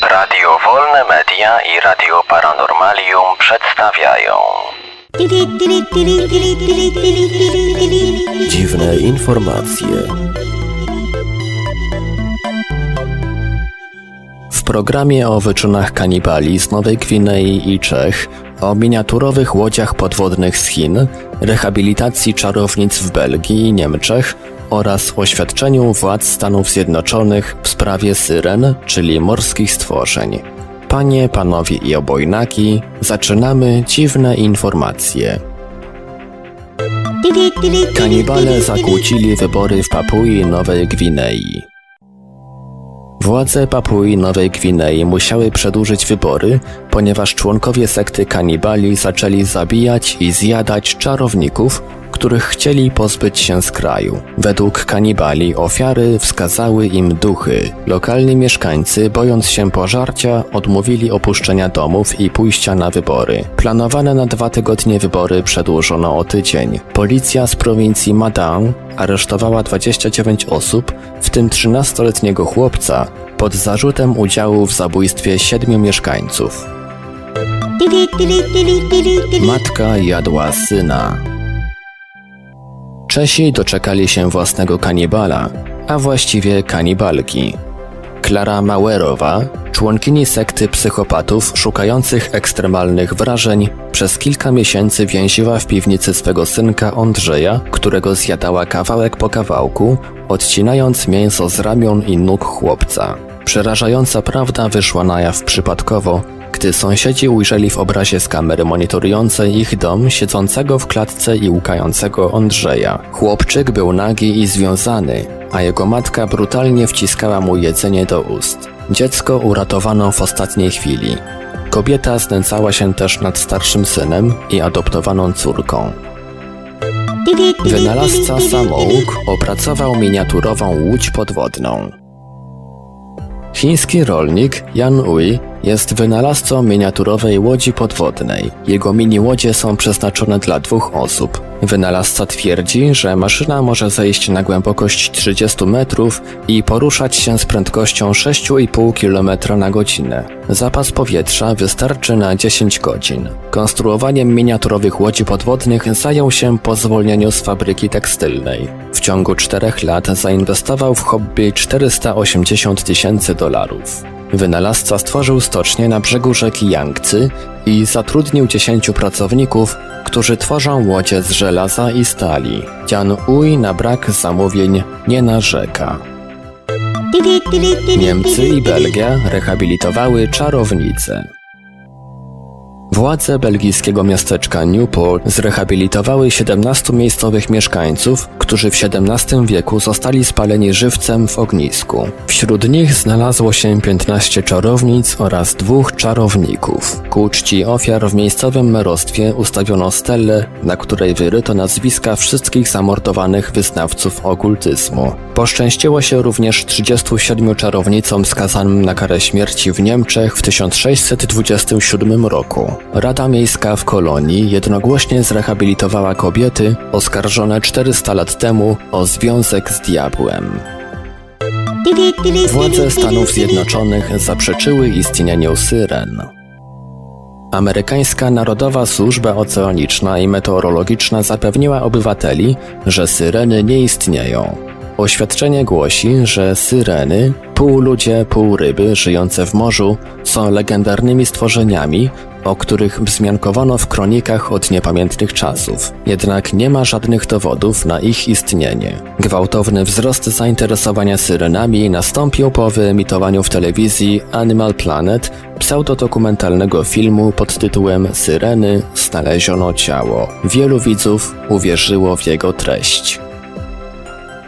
Radio Wolne Media i Radio Paranormalium przedstawiają Dziwne informacje. Programie o wyczynach kanibali z Nowej Gwinei i Czech, o miniaturowych łodziach podwodnych z Chin, rehabilitacji czarownic w Belgii i Niemczech oraz oświadczeniu władz Stanów Zjednoczonych w sprawie syren, czyli morskich stworzeń. Panie, panowie i obojnaki, zaczynamy dziwne informacje. Kanibale zakłócili wybory w Papui Nowej Gwinei. Władze Papui Nowej Gwinei musiały przedłużyć wybory, ponieważ członkowie sekty kanibali zaczęli zabijać i zjadać czarowników, których chcieli pozbyć się z kraju. Według kanibali ofiary wskazały im duchy. Lokalni mieszkańcy, bojąc się pożarcia, odmówili opuszczenia domów i pójścia na wybory. Planowane na dwa tygodnie wybory przedłużono o tydzień. Policja z prowincji Madang aresztowała 29 osób, w tym 13-letniego chłopca, pod zarzutem udziału w zabójstwie siedmiu mieszkańców. Matka jadła syna. Czesi doczekali się własnego kanibala, a właściwie kanibalki. Klara Mauerowa, członkini sekty psychopatów szukających ekstremalnych wrażeń, przez kilka miesięcy więziła w piwnicy swego synka Andrzeja, którego zjadała kawałek po kawałku, odcinając mięso z ramion i nóg chłopca. Przerażająca prawda wyszła na jaw przypadkowo, gdy sąsiedzi ujrzeli w obrazie z kamery monitorującej ich dom siedzącego w klatce i łukającego Andrzeja. Chłopczyk był nagi i związany, a jego matka brutalnie wciskała mu jedzenie do ust. Dziecko uratowano w ostatniej chwili. Kobieta znęcała się też nad starszym synem i adoptowaną córką. Wynalazca samouk opracował miniaturową łódź podwodną. Chiński rolnik Yan Ui jest wynalazcą miniaturowej łodzi podwodnej. Jego mini łodzie są przeznaczone dla dwóch osób. Wynalazca twierdzi, że maszyna może zejść na głębokość 30 metrów i poruszać się z prędkością 6,5 km na godzinę. Zapas powietrza wystarczy na 10 godzin. Konstruowaniem miniaturowych łodzi podwodnych zajął się po zwolnieniu z fabryki tekstylnej. W ciągu czterech lat zainwestował w hobby 480 tysięcy dolarów. Wynalazca stworzył stocznię na brzegu rzeki Yangtze i zatrudnił 10 pracowników, którzy tworzą łodzie z żelaza i stali. Tian Ui na brak zamówień nie narzeka. Niemcy i Belgia rehabilitowały czarownice. Władze belgijskiego miasteczka Newport zrehabilitowały 17 miejscowych mieszkańców, którzy w XVII wieku zostali spaleni żywcem w ognisku. Wśród nich znalazło się 15 czarownic oraz dwóch czarowników. Ku czci ofiar w miejscowym merostwie ustawiono stelę, na której wyryto nazwiska wszystkich zamordowanych wyznawców okultyzmu. Poszczęściło się również 37 czarownicom skazanym na karę śmierci w Niemczech w 1627 roku. Rada Miejska w Kolonii jednogłośnie zrehabilitowała kobiety oskarżone 400 lat temu o związek z diabłem. Władze Stanów Zjednoczonych zaprzeczyły istnieniu syren. Amerykańska Narodowa Służba Oceaniczna i Meteorologiczna zapewniła obywateli, że syreny nie istnieją. Oświadczenie głosi, że syreny, pół ludzie, pół ryby żyjące w morzu, są legendarnymi stworzeniami, o których wzmiankowano w kronikach od niepamiętnych czasów. Jednak nie ma żadnych dowodów na ich istnienie. Gwałtowny wzrost zainteresowania syrenami nastąpił po wyemitowaniu w telewizji Animal Planet pseudodokumentalnego filmu pod tytułem Syreny znaleziono ciało. Wielu widzów uwierzyło w jego treść.